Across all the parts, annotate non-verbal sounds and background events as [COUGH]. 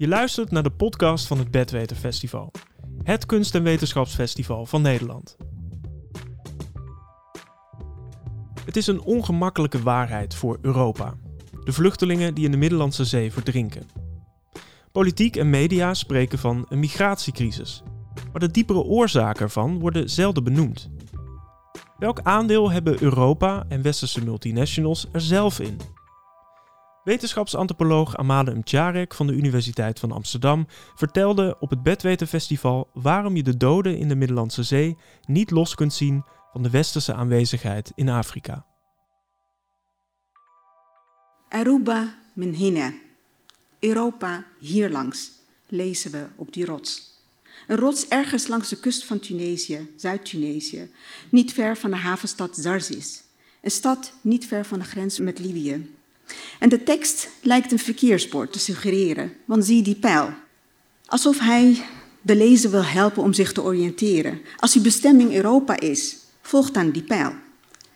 Je luistert naar de podcast van het Bedweter Festival. Het kunst- en wetenschapsfestival van Nederland. Het is een ongemakkelijke waarheid voor Europa. De vluchtelingen die in de Middellandse Zee verdrinken. Politiek en media spreken van een migratiecrisis. Maar de diepere oorzaken ervan worden zelden benoemd. Welk aandeel hebben Europa en westerse multinationals er zelf in? Wetenschapsantropoloog Amade Mtjarek van de Universiteit van Amsterdam vertelde op het Bedwetenfestival waarom je de doden in de Middellandse Zee niet los kunt zien van de westerse aanwezigheid in Afrika. Aruba Menhina. Europa hierlangs, lezen we op die rots. Een rots ergens langs de kust van Tunesië, Zuid-Tunesië, niet ver van de havenstad Zarzis. Een stad niet ver van de grens met Libië. En de tekst lijkt een verkeersbord te suggereren, want zie die pijl. Alsof hij de lezer wil helpen om zich te oriënteren. Als uw bestemming Europa is, volg dan die pijl.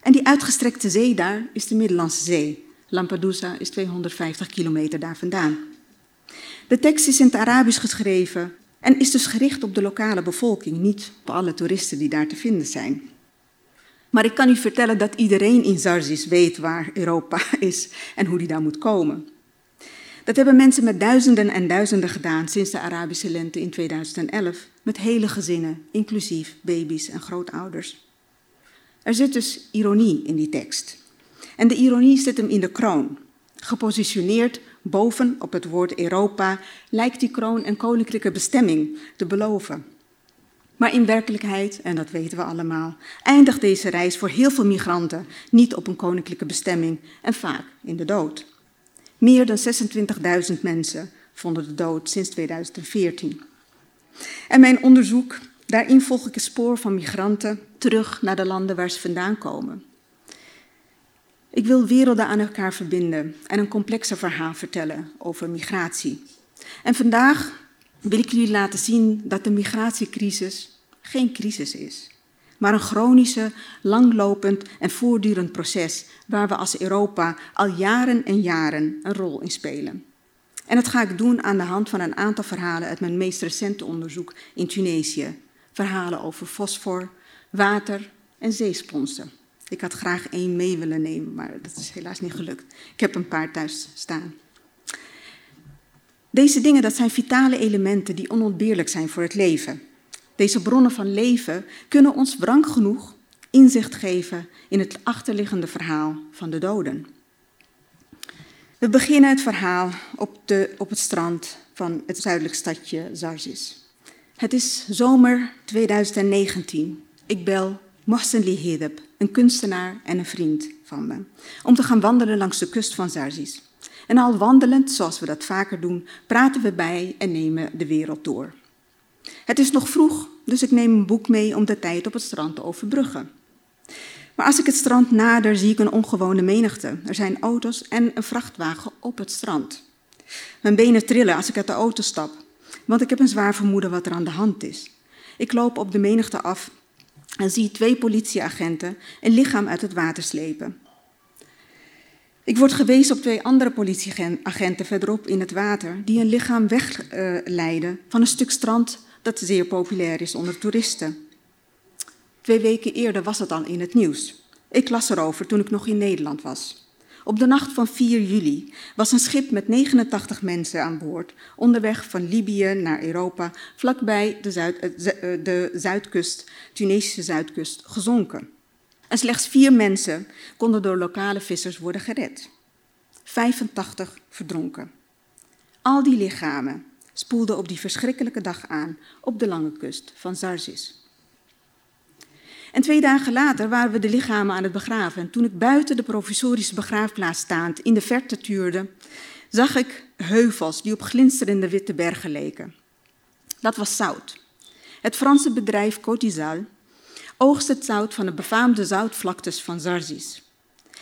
En die uitgestrekte zee daar is de Middellandse Zee. Lampedusa is 250 kilometer daar vandaan. De tekst is in het Arabisch geschreven en is dus gericht op de lokale bevolking, niet op alle toeristen die daar te vinden zijn. Maar ik kan u vertellen dat iedereen in Zarzis weet waar Europa [LAUGHS] is en hoe die daar moet komen. Dat hebben mensen met duizenden en duizenden gedaan sinds de Arabische lente in 2011, met hele gezinnen, inclusief baby's en grootouders. Er zit dus ironie in die tekst. En de ironie zit hem in de kroon. Gepositioneerd boven op het woord Europa lijkt die kroon een koninklijke bestemming te beloven. Maar in werkelijkheid, en dat weten we allemaal, eindigt deze reis voor heel veel migranten niet op een koninklijke bestemming en vaak in de dood. Meer dan 26.000 mensen vonden de dood sinds 2014. En mijn onderzoek, daarin volg ik het spoor van migranten terug naar de landen waar ze vandaan komen. Ik wil werelden aan elkaar verbinden en een complexer verhaal vertellen over migratie. En vandaag wil ik jullie laten zien dat de migratiecrisis geen crisis is, maar een chronische, langlopend en voortdurend proces waar we als Europa al jaren en jaren een rol in spelen. En dat ga ik doen aan de hand van een aantal verhalen uit mijn meest recente onderzoek in Tunesië. Verhalen over fosfor, water en zeesponsen. Ik had graag één mee willen nemen, maar dat is helaas niet gelukt. Ik heb een paar thuis staan. Deze dingen dat zijn vitale elementen die onontbeerlijk zijn voor het leven. Deze bronnen van leven kunnen ons wrank genoeg inzicht geven in het achterliggende verhaal van de doden. We beginnen het verhaal op, de, op het strand van het zuidelijk stadje Zarzis. Het is zomer 2019. Ik bel Mohsen Lihedeb, een kunstenaar en een vriend van me, om te gaan wandelen langs de kust van Zarzis. En al wandelend, zoals we dat vaker doen, praten we bij en nemen de wereld door. Het is nog vroeg, dus ik neem een boek mee om de tijd op het strand te overbruggen. Maar als ik het strand nader, zie ik een ongewone menigte. Er zijn auto's en een vrachtwagen op het strand. Mijn benen trillen als ik uit de auto stap, want ik heb een zwaar vermoeden wat er aan de hand is. Ik loop op de menigte af en zie twee politieagenten een lichaam uit het water slepen. Ik word gewezen op twee andere politieagenten verderop in het water die een lichaam wegleiden van een stuk strand dat zeer populair is onder toeristen. Twee weken eerder was het al in het nieuws. Ik las erover toen ik nog in Nederland was. Op de nacht van 4 juli was een schip met 89 mensen aan boord onderweg van Libië naar Europa, vlakbij de, Zuid, de zuidkust, Tunesische zuidkust, gezonken. En slechts vier mensen konden door lokale vissers worden gered. 85 verdronken. Al die lichamen spoelden op die verschrikkelijke dag aan op de lange kust van Zarzis. En twee dagen later waren we de lichamen aan het begraven. En toen ik buiten de provisorische begraafplaats staand in de verte tuurde, zag ik heuvels die op glinsterende witte bergen leken. Dat was zout. Het Franse bedrijf Cotisal oogst het zout van de befaamde zoutvlaktes van Zarzis.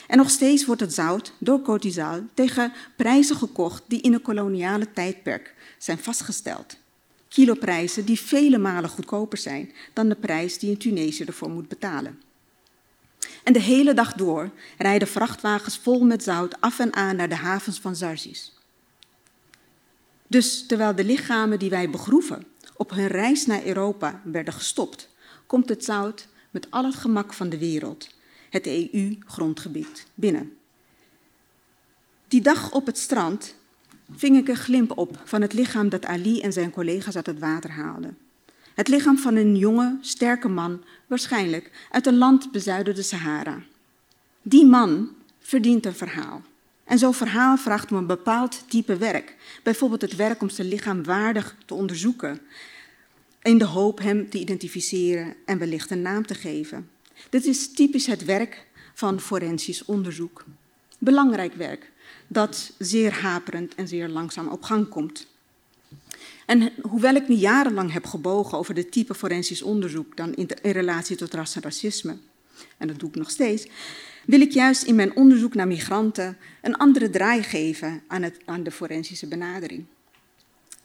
En nog steeds wordt het zout door Cotisal tegen prijzen gekocht die in een koloniale tijdperk zijn vastgesteld. Kiloprijzen die vele malen goedkoper zijn dan de prijs die een Tunesiër ervoor moet betalen. En de hele dag door rijden vrachtwagens vol met zout af en aan naar de havens van Zarzis. Dus terwijl de lichamen die wij begroeven op hun reis naar Europa werden gestopt, komt het zout met al het gemak van de wereld, het EU-grondgebied, binnen. Die dag op het strand ving ik een glimp op van het lichaam dat Ali en zijn collega's uit het water haalden. Het lichaam van een jonge, sterke man, waarschijnlijk uit een land bezuiden de Sahara. Die man verdient een verhaal. En zo'n verhaal vraagt om een bepaald type werk. Bijvoorbeeld het werk om zijn lichaam waardig te onderzoeken. In de hoop hem te identificeren en wellicht een naam te geven. Dit is typisch het werk van forensisch onderzoek. Belangrijk werk, dat zeer haperend en zeer langzaam op gang komt. En hoewel ik me jarenlang heb gebogen over de type forensisch onderzoek dan in, in relatie tot ras en racisme, en dat doe ik nog steeds, wil ik juist in mijn onderzoek naar migranten een andere draai geven aan, het, aan de forensische benadering.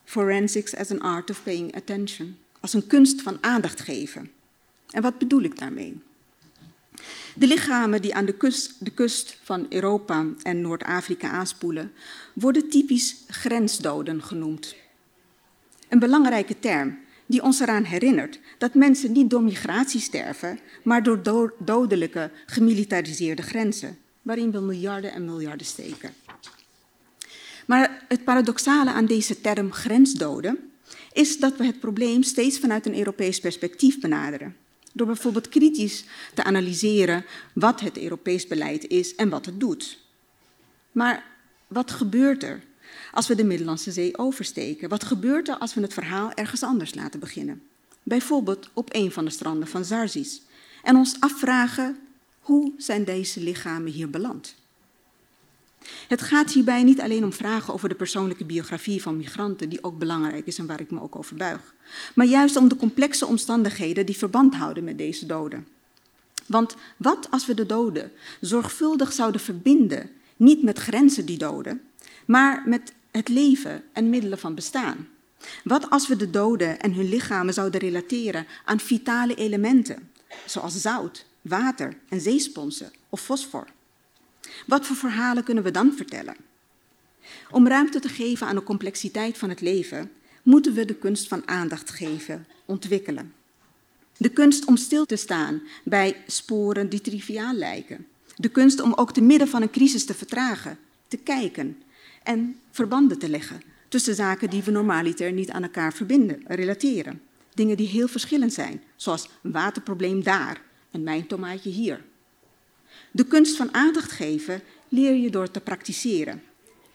Forensics as an art of paying attention, als een kunst van aandacht geven. En wat bedoel ik daarmee? De lichamen die aan de kust, de kust van Europa en Noord-Afrika aanspoelen, worden typisch grensdoden genoemd. Een belangrijke term die ons eraan herinnert dat mensen niet door migratie sterven, maar door dodelijke, gemilitariseerde grenzen, waarin we miljarden en miljarden steken. Maar het paradoxale aan deze term grensdoden is dat we het probleem steeds vanuit een Europees perspectief benaderen. Door bijvoorbeeld kritisch te analyseren wat het Europees beleid is en wat het doet. Maar wat gebeurt er als we de Middellandse Zee oversteken? Wat gebeurt er als we het verhaal ergens anders laten beginnen? Bijvoorbeeld op een van de stranden van Zarzis. En ons afvragen, hoe zijn deze lichamen hier beland? Het gaat hierbij niet alleen om vragen over de persoonlijke biografie van migranten, die ook belangrijk is en waar ik me ook over buig, maar juist om de complexe omstandigheden die verband houden met deze doden. Want wat als we de doden zorgvuldig zouden verbinden, niet met grenzen die doden, maar met het leven en middelen van bestaan? Wat als we de doden en hun lichamen zouden relateren aan vitale elementen, zoals zout, water en zeesponsen of fosfor? Wat voor verhalen kunnen we dan vertellen? Om ruimte te geven aan de complexiteit van het leven, moeten we de kunst van aandacht geven, ontwikkelen. De kunst om stil te staan bij sporen die triviaal lijken. De kunst om ook te midden van een crisis te vertragen, te kijken en verbanden te leggen tussen zaken die we normaliter niet aan elkaar verbinden, relateren. Dingen die heel verschillend zijn, zoals een waterprobleem daar en mijn tomaatje hier. De kunst van aandacht geven leer je door te praktiseren.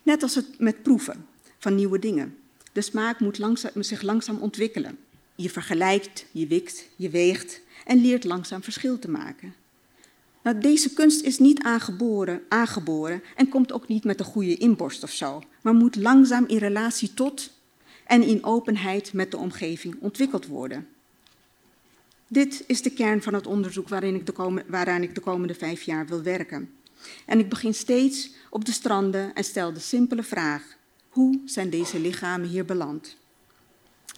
Net als het met proeven van nieuwe dingen. De smaak moet langzaam, zich langzaam ontwikkelen. Je vergelijkt, je wikt, je weegt en leert langzaam verschil te maken. Nou, deze kunst is niet aangeboren, aangeboren en komt ook niet met een goede inborst of zo, maar moet langzaam in relatie tot en in openheid met de omgeving ontwikkeld worden. Dit is de kern van het onderzoek waarin ik de waaraan ik de komende vijf jaar wil werken. En ik begin steeds op de stranden en stel de simpele vraag: hoe zijn deze lichamen hier beland?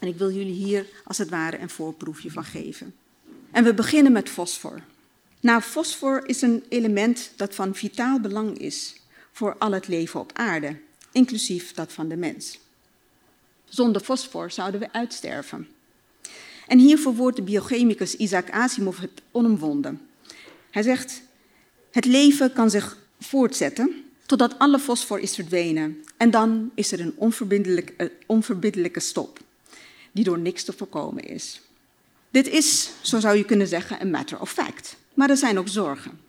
En ik wil jullie hier als het ware een voorproefje van geven. En we beginnen met fosfor. Nou, fosfor is een element dat van vitaal belang is voor al het leven op aarde, inclusief dat van de mens. Zonder fosfor zouden we uitsterven. En hier verwoordt de biochemicus Isaac Asimov het onomwonden. Hij zegt, het leven kan zich voortzetten totdat alle fosfor is verdwenen. En dan is er een onverbiddelijke, onverbiddelijke stop, die door niks te voorkomen is. Dit is, zo zou je kunnen zeggen, een matter of fact. Maar er zijn ook zorgen.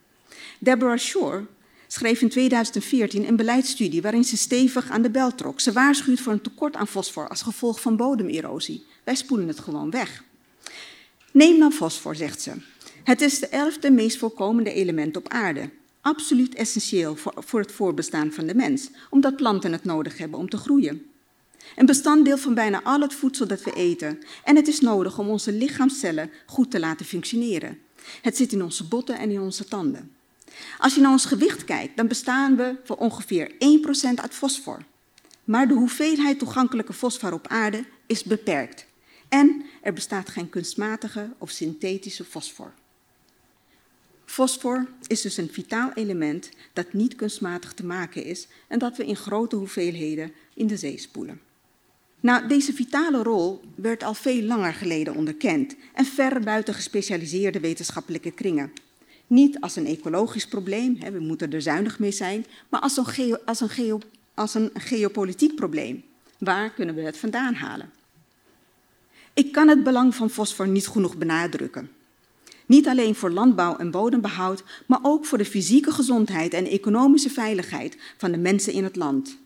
Deborah Shore schreef in 2014 een beleidsstudie waarin ze stevig aan de bel trok. Ze waarschuwt voor een tekort aan fosfor als gevolg van bodemerosie. Wij spoelen het gewoon weg. Neem dan fosfor, zegt ze. Het is de elfde meest voorkomende element op aarde. Absoluut essentieel voor, het voorbestaan van de mens, omdat planten het nodig hebben om te groeien. Een bestanddeel van bijna al het voedsel dat we eten. En het is nodig om onze lichaamscellen goed te laten functioneren. Het zit in onze botten en in onze tanden. Als je naar ons gewicht kijkt, dan bestaan we voor ongeveer 1% uit fosfor. Maar de hoeveelheid toegankelijke fosfor op aarde is beperkt. En er bestaat geen kunstmatige of synthetische fosfor. Fosfor is dus een vitaal element dat niet kunstmatig te maken is en dat we in grote hoeveelheden in de zee spoelen. Nou, deze vitale rol werd al veel langer geleden onderkend en ver buiten gespecialiseerde wetenschappelijke kringen. Niet als een ecologisch probleem, we moeten er zuinig mee zijn, maar als een, als, een als een geopolitiek probleem. Waar kunnen we het vandaan halen? Ik kan het belang van fosfor niet genoeg benadrukken. Niet alleen voor landbouw en bodembehoud, maar ook voor de fysieke gezondheid en economische veiligheid van de mensen in het land.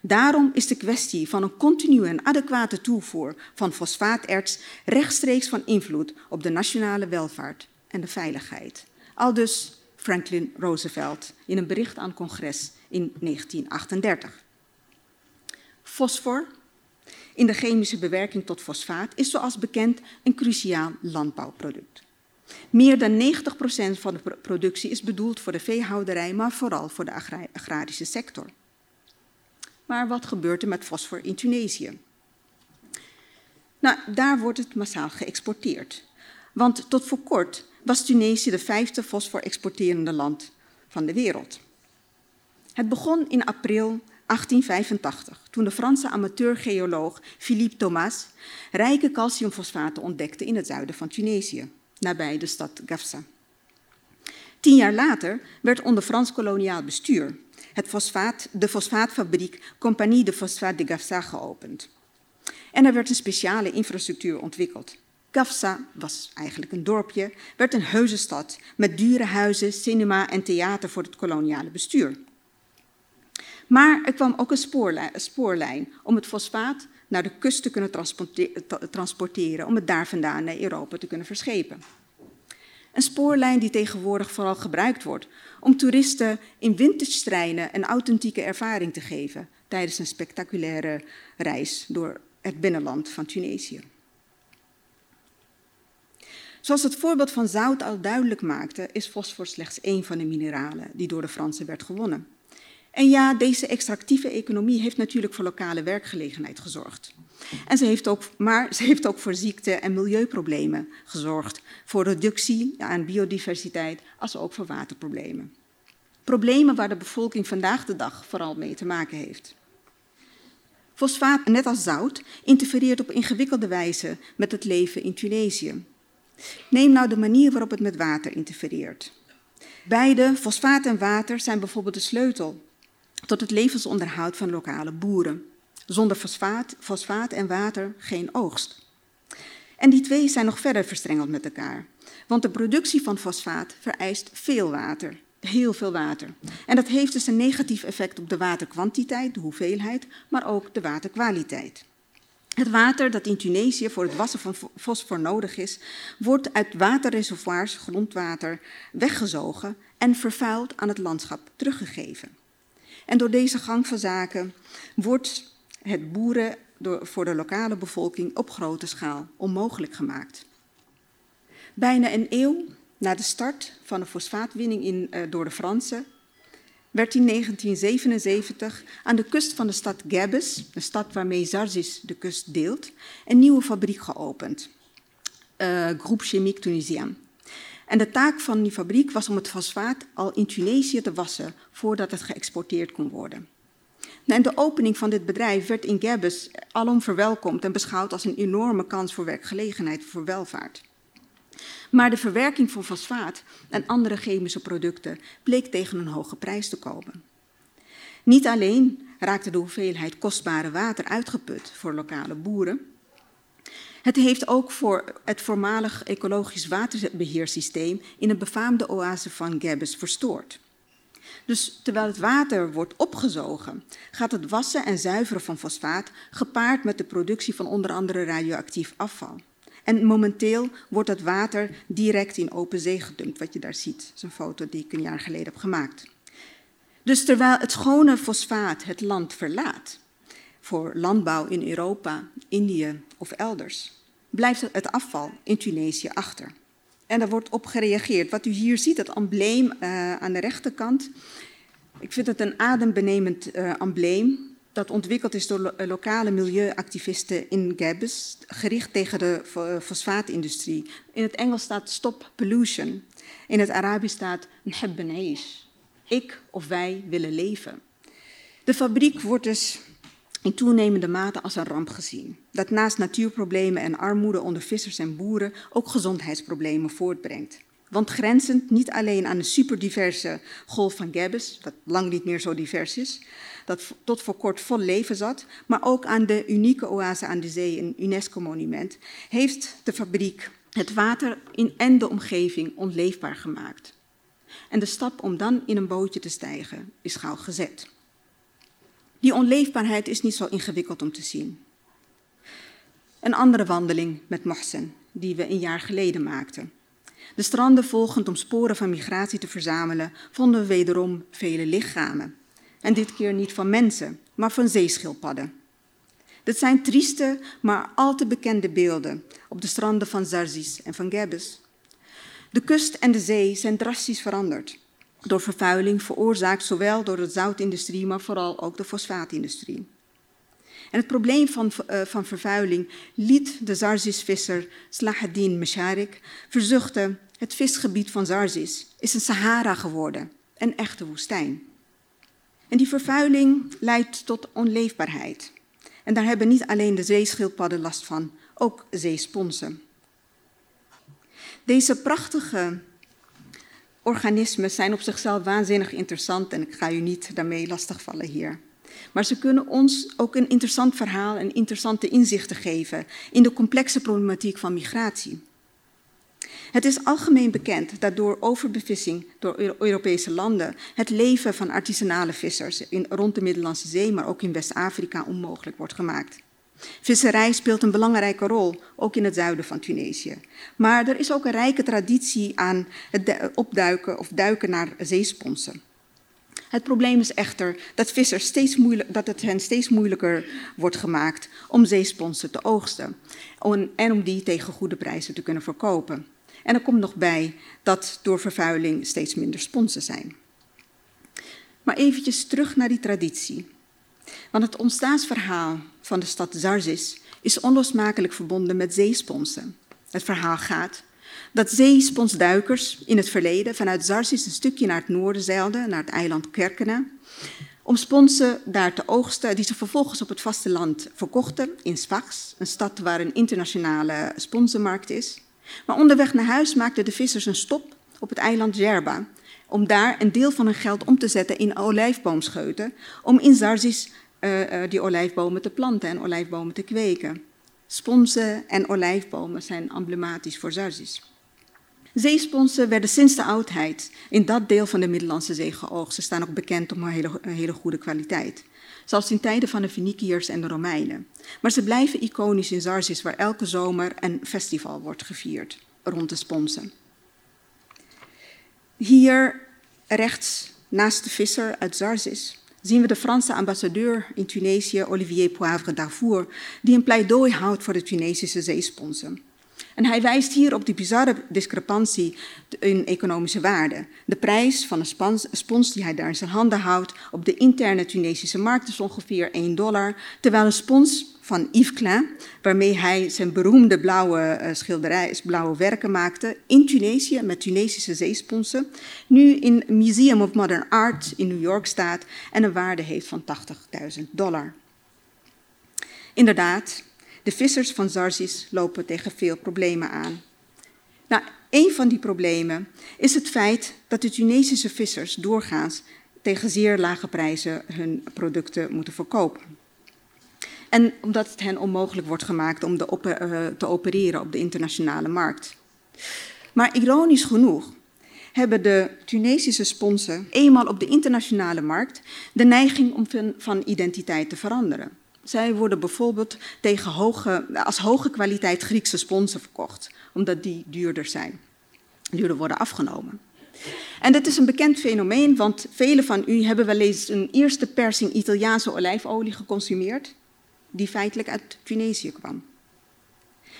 Daarom is de kwestie van een continue en adequate toevoer van fosfaaterts rechtstreeks van invloed op de nationale welvaart en de veiligheid. Aldus Franklin Roosevelt in een bericht aan congres in 1938. Fosfor in de chemische bewerking tot fosfaat is zoals bekend een cruciaal landbouwproduct. Meer dan 90% van de productie is bedoeld voor de veehouderij, maar vooral voor de agrarische sector. Maar wat gebeurt er met fosfor in Tunesië? Nou, daar wordt het massaal geëxporteerd. Want tot voor kort was Tunesië de vijfde fosfor-exporterende land van de wereld. Het begon in april 1885, toen de Franse amateurgeoloog Philippe Thomas rijke calciumfosfaten ontdekte in het zuiden van Tunesië, nabij de stad Gafsa. Tien jaar later werd onder Frans koloniaal bestuur het fosfaat, de fosfaatfabriek Compagnie de Phosphate de Gafsa geopend. En er werd een speciale infrastructuur ontwikkeld. Gafsa was eigenlijk een dorpje, werd een heuzenstad met dure huizen, cinema en theater voor het koloniale bestuur. Maar er kwam ook een spoorlijn, om het fosfaat naar de kust te kunnen transporteren, om het daar vandaan naar Europa te kunnen verschepen. Een spoorlijn die tegenwoordig vooral gebruikt wordt om toeristen in vintage treinen een authentieke ervaring te geven tijdens een spectaculaire reis door het binnenland van Tunesië. Zoals het voorbeeld van zout al duidelijk maakte, is fosfor slechts één van de mineralen die door de Fransen werd gewonnen. En ja, deze extractieve economie heeft natuurlijk voor lokale werkgelegenheid gezorgd. En ze heeft ook, maar ze heeft ook voor ziekte- en milieuproblemen gezorgd, voor reductie aan biodiversiteit, als ook voor waterproblemen. Problemen waar de bevolking vandaag de dag vooral mee te maken heeft. Fosfaat, net als zout, interfereert op ingewikkelde wijze met het leven in Tunesië. Neem nou de manier waarop het met water interfereert. Beide, fosfaat en water, zijn bijvoorbeeld de sleutel tot het levensonderhoud van lokale boeren. Zonder fosfaat, fosfaat en water geen oogst. En die twee zijn nog verder verstrengeld met elkaar. Want de productie van fosfaat vereist veel water, heel veel water. En dat heeft dus een negatief effect op de waterkwantiteit, de hoeveelheid, maar ook de waterkwaliteit. Het water dat in Tunesië voor het wassen van fosfor nodig is, wordt uit waterreservoirs, grondwater, weggezogen en vervuild aan het landschap teruggegeven. En door deze gang van zaken wordt het boeren door, voor de lokale bevolking op grote schaal onmogelijk gemaakt. Bijna een eeuw na de start van de fosfaatwinning in, uh, door de Fransen werd in 1977 aan de kust van de stad Gabes, de stad waarmee Zarzis de kust deelt, een nieuwe fabriek geopend. Uh, Groupe Chimique Tunisien. En de taak van die fabriek was om het fosfaat al in Tunesië te wassen voordat het geëxporteerd kon worden. En de opening van dit bedrijf werd in Gabes alom verwelkomd en beschouwd als een enorme kans voor werkgelegenheid voor welvaart. Maar de verwerking van fosfaat en andere chemische producten bleek tegen een hoge prijs te komen. Niet alleen raakte de hoeveelheid kostbare water uitgeput voor lokale boeren, het heeft ook voor het voormalig ecologisch waterbeheersysteem in een befaamde oase van Gabes verstoord. Dus terwijl het water wordt opgezogen, gaat het wassen en zuiveren van fosfaat gepaard met de productie van onder andere radioactief afval. En momenteel wordt dat water direct in open zee gedumpt, wat je daar ziet. Dat is een foto die ik een jaar geleden heb gemaakt. Dus terwijl het schone fosfaat het land verlaat, voor landbouw in Europa, Indië of elders, blijft het afval in Tunesië achter. En daar wordt op gereageerd. Wat u hier ziet, het embleem uh, aan de rechterkant. Ik vind het een adembenemend uh, embleem dat ontwikkeld is door lo lokale milieuactivisten in Gabes, gericht tegen de fosfaatindustrie. In het Engels staat Stop Pollution. In het Arabisch staat Nheb Ik of wij willen leven. De fabriek wordt dus in toenemende mate als een ramp gezien, dat naast natuurproblemen en armoede onder vissers en boeren ook gezondheidsproblemen voortbrengt. Want grenzend niet alleen aan de superdiverse golf van Gebbes, dat lang niet meer zo divers is, dat tot voor kort vol leven zat, maar ook aan de unieke oase aan de zee, een UNESCO-monument, heeft de fabriek het water in en de omgeving onleefbaar gemaakt. En de stap om dan in een bootje te stijgen is gauw gezet. Die onleefbaarheid is niet zo ingewikkeld om te zien. Een andere wandeling met Mohsen, die we een jaar geleden maakten. De stranden volgend om sporen van migratie te verzamelen, vonden we wederom vele lichamen. En dit keer niet van mensen, maar van zeeschildpadden. Dit zijn trieste, maar al te bekende beelden op de stranden van Zarzis en van Gebbes. De kust en de zee zijn drastisch veranderd door vervuiling, veroorzaakt zowel door de zoutindustrie, maar vooral ook de fosfaatindustrie. En het probleem van, uh, van vervuiling liet de Zarzis-visser Slahaddin Mesharik verzuchten: het visgebied van Zarzis is een Sahara geworden, een echte woestijn. En die vervuiling leidt tot onleefbaarheid. En daar hebben niet alleen de zeeschildpadden last van, ook zeesponsen. Deze prachtige organismen zijn op zichzelf waanzinnig interessant en ik ga u niet daarmee lastigvallen hier. Maar ze kunnen ons ook een interessant verhaal en interessante inzichten geven in de complexe problematiek van migratie. Het is algemeen bekend dat door overbevissing door Europese landen het leven van artisanale vissers in, rond de Middellandse Zee, maar ook in West-Afrika onmogelijk wordt gemaakt. Visserij speelt een belangrijke rol, ook in het zuiden van Tunesië. Maar er is ook een rijke traditie aan het opduiken of duiken naar zeesponsen. Het probleem is echter dat, vissers steeds moeilijk, dat het hen steeds moeilijker wordt gemaakt om zeesponsen te oogsten en om die tegen goede prijzen te kunnen verkopen. En er komt nog bij dat door vervuiling steeds minder sponsen zijn. Maar eventjes terug naar die traditie. Want het ontstaansverhaal van de stad Zarzis is onlosmakelijk verbonden met zeesponsen. Het verhaal gaat dat zeesponsduikers in het verleden vanuit Zarzis een stukje naar het noorden zeilden, naar het eiland Kerkena, om sponsen daar te oogsten, die ze vervolgens op het vasteland verkochten in Sfax, een stad waar een internationale sponsenmarkt is. Maar onderweg naar huis maakten de vissers een stop op het eiland Jerba, om daar een deel van hun geld om te zetten in olijfboomscheuten, om in Zarzis uh, uh, die olijfbomen te planten en olijfbomen te kweken. Sponsen en olijfbomen zijn emblematisch voor Zarzis. Zeesponsen werden sinds de oudheid in dat deel van de Middellandse Zee geoogst. Ze staan ook bekend om een hele, hele goede kwaliteit. Zelfs in tijden van de Feniciërs en de Romeinen. Maar ze blijven iconisch in Zarzis, waar elke zomer een festival wordt gevierd rond de sponsen. Hier rechts, naast de visser uit Zarzis, zien we de Franse ambassadeur in Tunesië, Olivier Poivre d'Arfour, die een pleidooi houdt voor de Tunesische zeesponsen. En hij wijst hier op die bizarre discrepantie in economische waarde. De prijs van een spons die hij daar in zijn handen houdt op de interne Tunesische markt is ongeveer 1 dollar, terwijl een spons van Yves Klein, waarmee hij zijn beroemde blauwe uh, schilderij, blauwe werken maakte in Tunesië met Tunesische zeesponsen, nu in Museum of Modern Art in New York staat en een waarde heeft van 80.000 dollar. Inderdaad, de vissers van Zarzis lopen tegen veel problemen aan. Nou, een van die problemen is het feit dat de Tunesische vissers doorgaans tegen zeer lage prijzen hun producten moeten verkopen. En omdat het hen onmogelijk wordt gemaakt om de uh, te opereren op de internationale markt. Maar ironisch genoeg hebben de Tunesische sponsen eenmaal op de internationale markt de neiging om van identiteit te veranderen. Zij worden bijvoorbeeld tegen hoge, als hoge kwaliteit Griekse sponsen verkocht, omdat die duurder zijn, duurder worden afgenomen. En dit is een bekend fenomeen, want velen van u hebben wel eens een eerste persing Italiaanse olijfolie geconsumeerd, die feitelijk uit Tunesië kwam.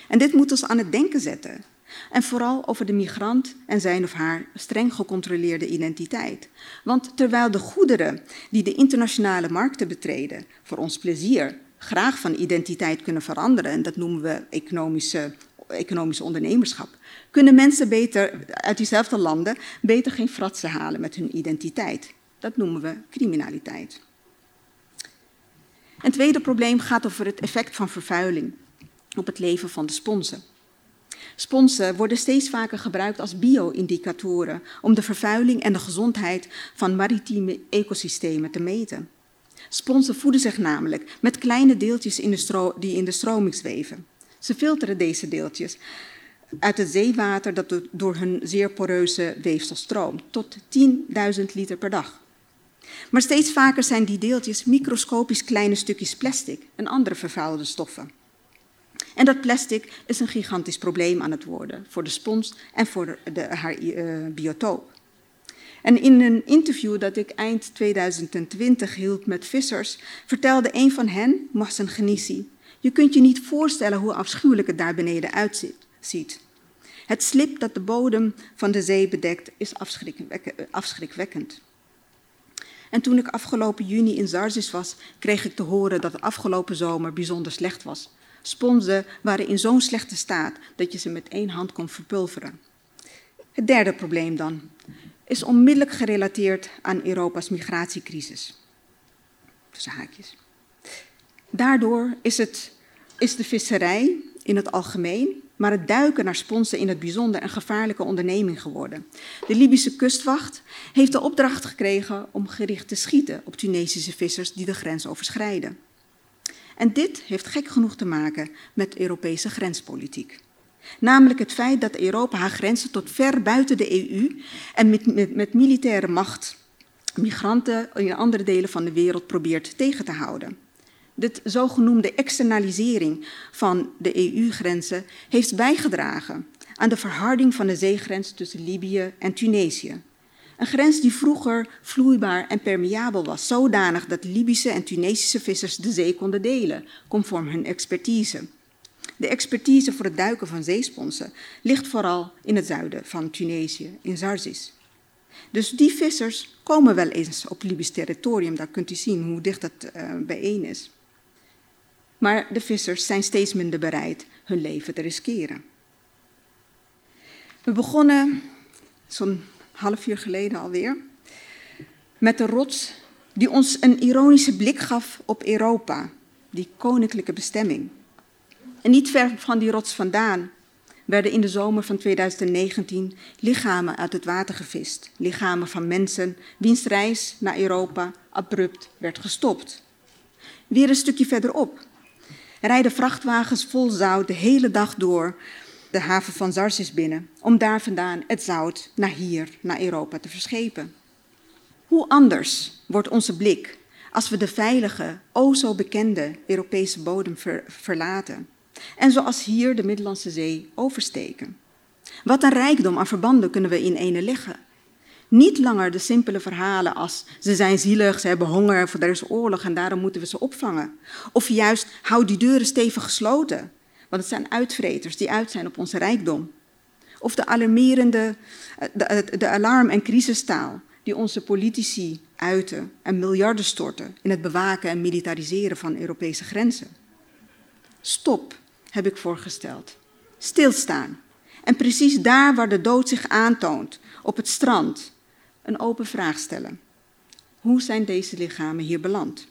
En dit moet ons aan het denken zetten. En vooral over de migrant en zijn of haar streng gecontroleerde identiteit. Want terwijl de goederen die de internationale markten betreden voor ons plezier graag van identiteit kunnen veranderen, en dat noemen we economische, economische ondernemerschap, kunnen mensen beter uit diezelfde landen beter geen fratsen halen met hun identiteit. Dat noemen we criminaliteit. Een tweede probleem gaat over het effect van vervuiling op het leven van de sponsen. Sponsen worden steeds vaker gebruikt als bio-indicatoren om de vervuiling en de gezondheid van maritieme ecosystemen te meten. Sponsen voeden zich namelijk met kleine deeltjes in de die in de stroming zweven. Ze filteren deze deeltjes uit het zeewater dat door hun zeer poreuze weefsel stroomt, tot 10.000 liter per dag. Maar steeds vaker zijn die deeltjes microscopisch kleine stukjes plastic en andere vervuilde stoffen. En dat plastic is een gigantisch probleem aan het worden voor de spons en voor de, haar uh, biotoop. En in een interview dat ik eind 2020 hield met vissers, vertelde een van hen, Mohsen Genissi, je kunt je niet voorstellen hoe afschuwelijk het daar beneden uitziet. Het slip dat de bodem van de zee bedekt is afschrikwekkend. En toen ik afgelopen juni in Zarzis was, kreeg ik te horen dat de afgelopen zomer bijzonder slecht was. Sponsen waren in zo'n slechte staat dat je ze met één hand kon verpulveren. Het derde probleem dan is onmiddellijk gerelateerd aan Europa's migratiecrisis. Tussen haakjes. Daardoor is, het, is de visserij in het algemeen, maar het duiken naar sponsen in het bijzonder een gevaarlijke onderneming geworden. De Libische kustwacht heeft de opdracht gekregen om gericht te schieten op Tunesische vissers die de grens overschrijden. En dit heeft gek genoeg te maken met Europese grenspolitiek. Namelijk het feit dat Europa haar grenzen tot ver buiten de EU en met, met, met militaire macht migranten in andere delen van de wereld probeert tegen te houden. Dit zogenoemde externalisering van de EU-grenzen heeft bijgedragen aan de verharding van de zeegrens tussen Libië en Tunesië. Een grens die vroeger vloeibaar en permeabel was, zodanig dat Libische en Tunesische vissers de zee konden delen, conform hun expertise. De expertise voor het duiken van zeesponsen ligt vooral in het zuiden van Tunesië, in Zarzis. Dus die vissers komen wel eens op Libisch territorium, daar kunt u zien hoe dicht dat uh, bijeen is. Maar de vissers zijn steeds minder bereid hun leven te riskeren. We begonnen zo'n half uur geleden alweer met de rots die ons een ironische blik gaf op Europa, die koninklijke bestemming. En niet ver van die rots vandaan werden in de zomer van 2019 lichamen uit het water gevist. Lichamen van mensen wiens reis naar Europa abrupt werd gestopt. Weer een stukje verderop rijden vrachtwagens vol zout de hele dag door de haven van Zarsis binnen, om daar vandaan het zout naar hier, naar Europa te verschepen. Hoe anders wordt onze blik als we de veilige, o zo bekende Europese bodem verlaten en zoals hier de Middellandse Zee oversteken? Wat een rijkdom aan verbanden kunnen we in ene leggen. Niet langer de simpele verhalen als ze zijn zielig, ze hebben honger, er is oorlog en daarom moeten we ze opvangen. Of juist houd die deuren stevig gesloten, want het zijn uitvreters die uit zijn op onze rijkdom. Of de alarmerende, de, de alarm- en crisistaal die onze politici uiten en miljarden storten in het bewaken en militariseren van Europese grenzen. Stop, heb ik voorgesteld. Stilstaan. En precies daar waar de dood zich aantoont, op het strand, een open vraag stellen. Hoe zijn deze lichamen hier beland?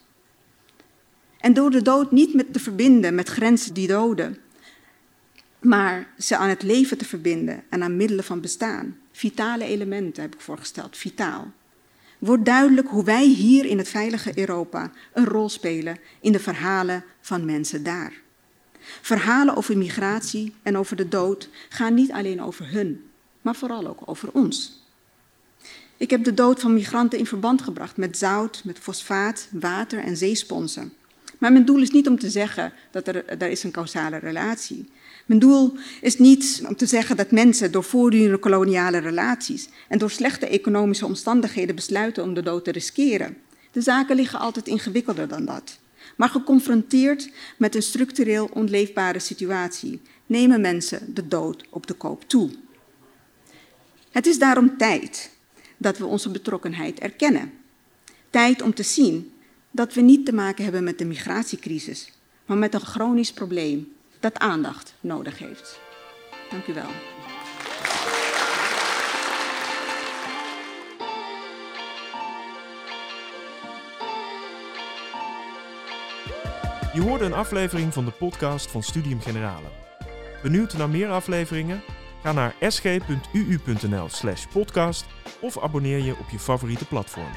En door de dood niet met te verbinden met grenzen die doden, maar ze aan het leven te verbinden en aan middelen van bestaan. Vitale elementen heb ik voorgesteld, vitaal. Wordt duidelijk hoe wij hier in het veilige Europa een rol spelen in de verhalen van mensen daar. Verhalen over migratie en over de dood gaan niet alleen over hun, maar vooral ook over ons. Ik heb de dood van migranten in verband gebracht met zout, met fosfaat, water en zeesponsen. Maar mijn doel is niet om te zeggen dat er, er is een causale relatie. Mijn doel is niet om te zeggen dat mensen door voortdurende koloniale relaties en door slechte economische omstandigheden besluiten om de dood te riskeren. De zaken liggen altijd ingewikkelder dan dat. Maar geconfronteerd met een structureel onleefbare situatie nemen mensen de dood op de koop toe. Het is daarom tijd dat we onze betrokkenheid erkennen. Tijd om te zien dat we niet te maken hebben met de migratiecrisis, maar met een chronisch probleem dat aandacht nodig heeft. Dank u wel. Je hoorde een aflevering van de podcast van Studium Generale. Benieuwd naar meer afleveringen? Ga naar sg.uu.nl/podcast of abonneer je op je favoriete platform.